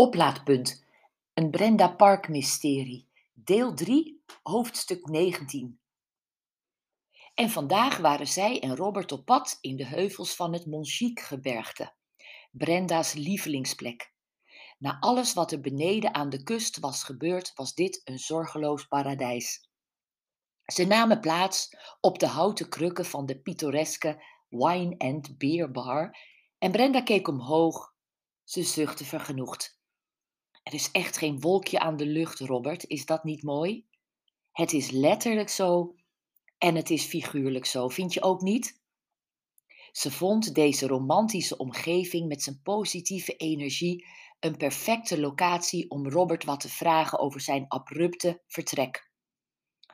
Oplaadpunt. Een Brenda Park mysterie. Deel 3, hoofdstuk 19. En vandaag waren zij en Robert op pad in de heuvels van het Monchique-gebergte. Brenda's lievelingsplek. Na alles wat er beneden aan de kust was gebeurd, was dit een zorgeloos paradijs. Ze namen plaats op de houten krukken van de pittoreske Wine and Beer Bar en Brenda keek omhoog. Ze zuchtte vergenoegd. Er is echt geen wolkje aan de lucht, Robert. Is dat niet mooi? Het is letterlijk zo en het is figuurlijk zo. Vind je ook niet? Ze vond deze romantische omgeving met zijn positieve energie een perfecte locatie om Robert wat te vragen over zijn abrupte vertrek.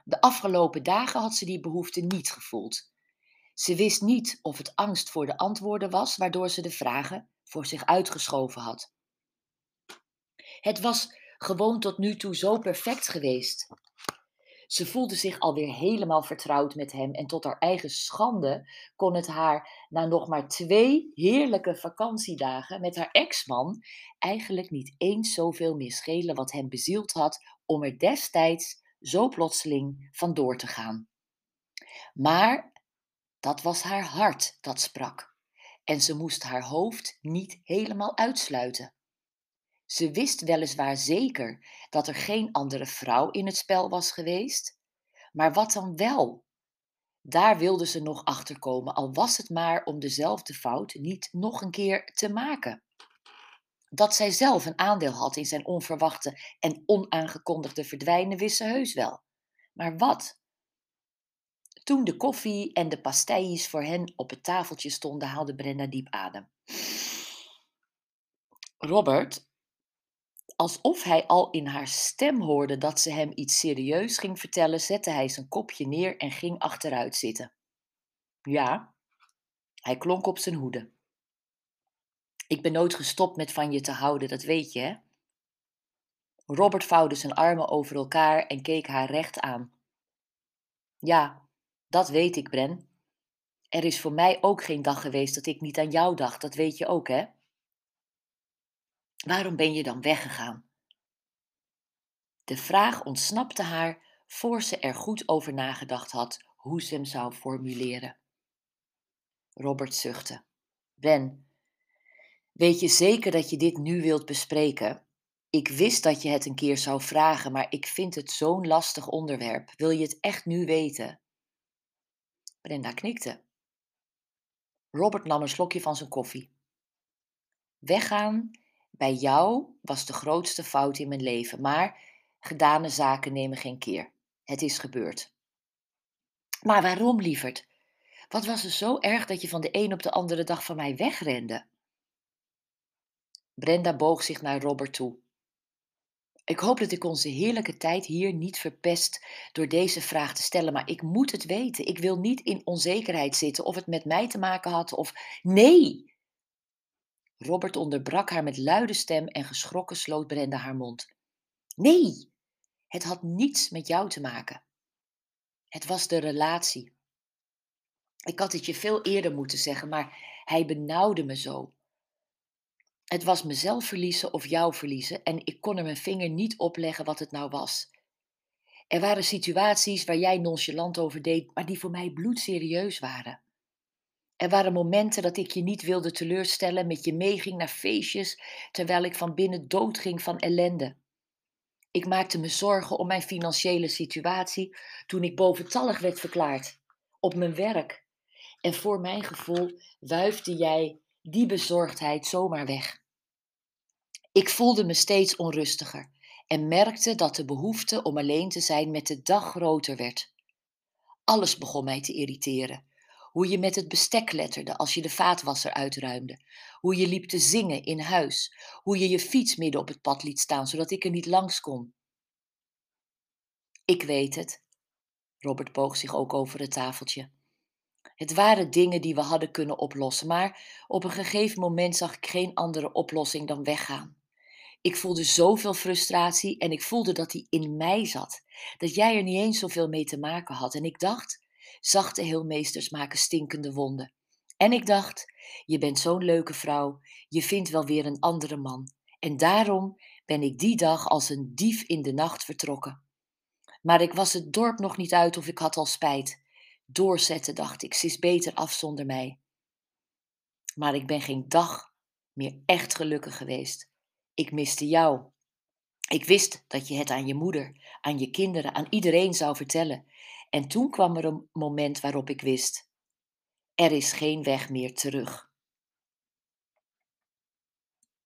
De afgelopen dagen had ze die behoefte niet gevoeld. Ze wist niet of het angst voor de antwoorden was, waardoor ze de vragen voor zich uitgeschoven had. Het was gewoon tot nu toe zo perfect geweest. Ze voelde zich alweer helemaal vertrouwd met hem en tot haar eigen schande kon het haar na nog maar twee heerlijke vakantiedagen met haar ex-man eigenlijk niet eens zoveel meer schelen wat hem bezield had om er destijds zo plotseling vandoor te gaan. Maar dat was haar hart dat sprak en ze moest haar hoofd niet helemaal uitsluiten. Ze wist weliswaar zeker dat er geen andere vrouw in het spel was geweest, maar wat dan wel? Daar wilde ze nog achter komen, al was het maar om dezelfde fout niet nog een keer te maken. Dat zij zelf een aandeel had in zijn onverwachte en onaangekondigde verdwijnen, wist ze heus wel. Maar wat? Toen de koffie en de pastilles voor hen op het tafeltje stonden, haalde Brenda diep adem. Robert, alsof hij al in haar stem hoorde dat ze hem iets serieus ging vertellen, zette hij zijn kopje neer en ging achteruit zitten. Ja, hij klonk op zijn hoede. Ik ben nooit gestopt met van je te houden, dat weet je, hè? Robert vouwde zijn armen over elkaar en keek haar recht aan. Ja, dat weet ik, Bren. Er is voor mij ook geen dag geweest dat ik niet aan jou dacht, dat weet je ook, hè? Waarom ben je dan weggegaan? De vraag ontsnapte haar voor ze er goed over nagedacht had hoe ze hem zou formuleren. Robert zuchtte. Ben, weet je zeker dat je dit nu wilt bespreken? Ik wist dat je het een keer zou vragen, maar ik vind het zo'n lastig onderwerp. Wil je het echt nu weten? Brenda knikte. Robert nam een slokje van zijn koffie. Weggaan bij jou was de grootste fout in mijn leven, maar gedane zaken nemen geen keer. Het is gebeurd. Maar waarom, lieverd? Wat was er zo erg dat je van de een op de andere dag van mij wegrende? Brenda boog zich naar Robert toe. Ik hoop dat ik onze heerlijke tijd hier niet verpest door deze vraag te stellen, maar ik moet het weten. Ik wil niet in onzekerheid zitten of het met mij te maken had of. Nee! Robert onderbrak haar met luide stem en geschrokken sloot Brenda haar mond. Nee, het had niets met jou te maken. Het was de relatie. Ik had het je veel eerder moeten zeggen, maar hij benauwde me zo. Het was mezelf verliezen of jou verliezen en ik kon er mijn vinger niet op leggen wat het nou was. Er waren situaties waar jij nonchalant over deed, maar die voor mij bloedserieus waren. Er waren momenten dat ik je niet wilde teleurstellen, met je meeging naar feestjes, terwijl ik van binnen doodging van ellende. Ik maakte me zorgen om mijn financiële situatie toen ik boventallig werd verklaard, op mijn werk. En voor mijn gevoel wuifde jij die bezorgdheid zomaar weg. Ik voelde me steeds onrustiger en merkte dat de behoefte om alleen te zijn met de dag groter werd. Alles begon mij te irriteren. Hoe je met het bestek letterde als je de vaatwasser uitruimde. Hoe je liep te zingen in huis. Hoe je je fiets midden op het pad liet staan zodat ik er niet langs kon. Ik weet het. Robert boog zich ook over het tafeltje. Het waren dingen die we hadden kunnen oplossen, maar op een gegeven moment zag ik geen andere oplossing dan weggaan. Ik voelde zoveel frustratie en ik voelde dat die in mij zat. Dat jij er niet eens zoveel mee te maken had. En ik dacht, zachte heelmeesters maken stinkende wonden. En ik dacht, je bent zo'n leuke vrouw, je vindt wel weer een andere man. En daarom ben ik die dag als een dief in de nacht vertrokken. Maar ik was het dorp nog niet uit of ik had al spijt. Doorzetten, dacht ik, ze is beter af zonder mij. Maar ik ben geen dag meer echt gelukkig geweest. Ik miste jou. Ik wist dat je het aan je moeder, aan je kinderen, aan iedereen zou vertellen. En toen kwam er een moment waarop ik wist: er is geen weg meer terug.